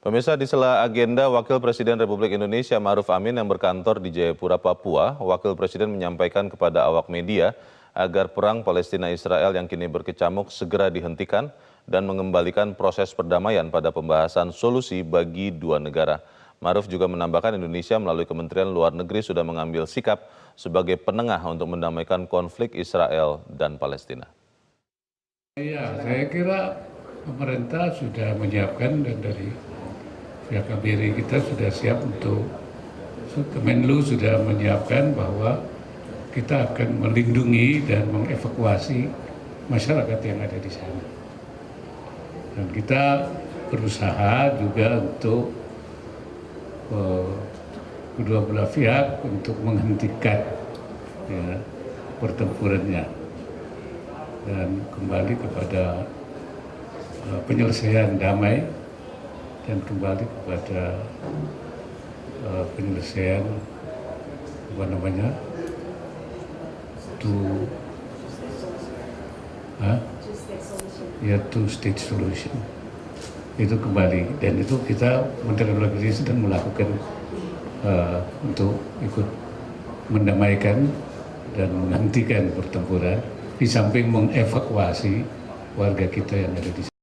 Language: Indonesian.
Pemirsa di sela agenda Wakil Presiden Republik Indonesia Maruf Amin yang berkantor di Jayapura, Papua, Wakil Presiden menyampaikan kepada awak media agar perang Palestina-Israel yang kini berkecamuk segera dihentikan dan mengembalikan proses perdamaian pada pembahasan solusi bagi dua negara. Maruf juga menambahkan Indonesia melalui Kementerian Luar Negeri sudah mengambil sikap sebagai penengah untuk mendamaikan konflik Israel dan Palestina. Iya, saya kira pemerintah sudah menyiapkan dan dari pihak KBRI kita sudah siap untuk Kemenlu sudah menyiapkan bahwa kita akan melindungi dan mengevakuasi masyarakat yang ada di sana. Dan kita berusaha juga untuk uh, kedua belah pihak untuk menghentikan ya, pertempurannya dan kembali kepada uh, penyelesaian damai dan kembali kepada uh, penyelesaian apa namanya to huh? ya two state solution itu kembali dan itu kita Menteri Luar Negeri sedang melakukan uh, untuk ikut mendamaikan dan menghentikan pertempuran di samping mengevakuasi warga kita yang ada di sana.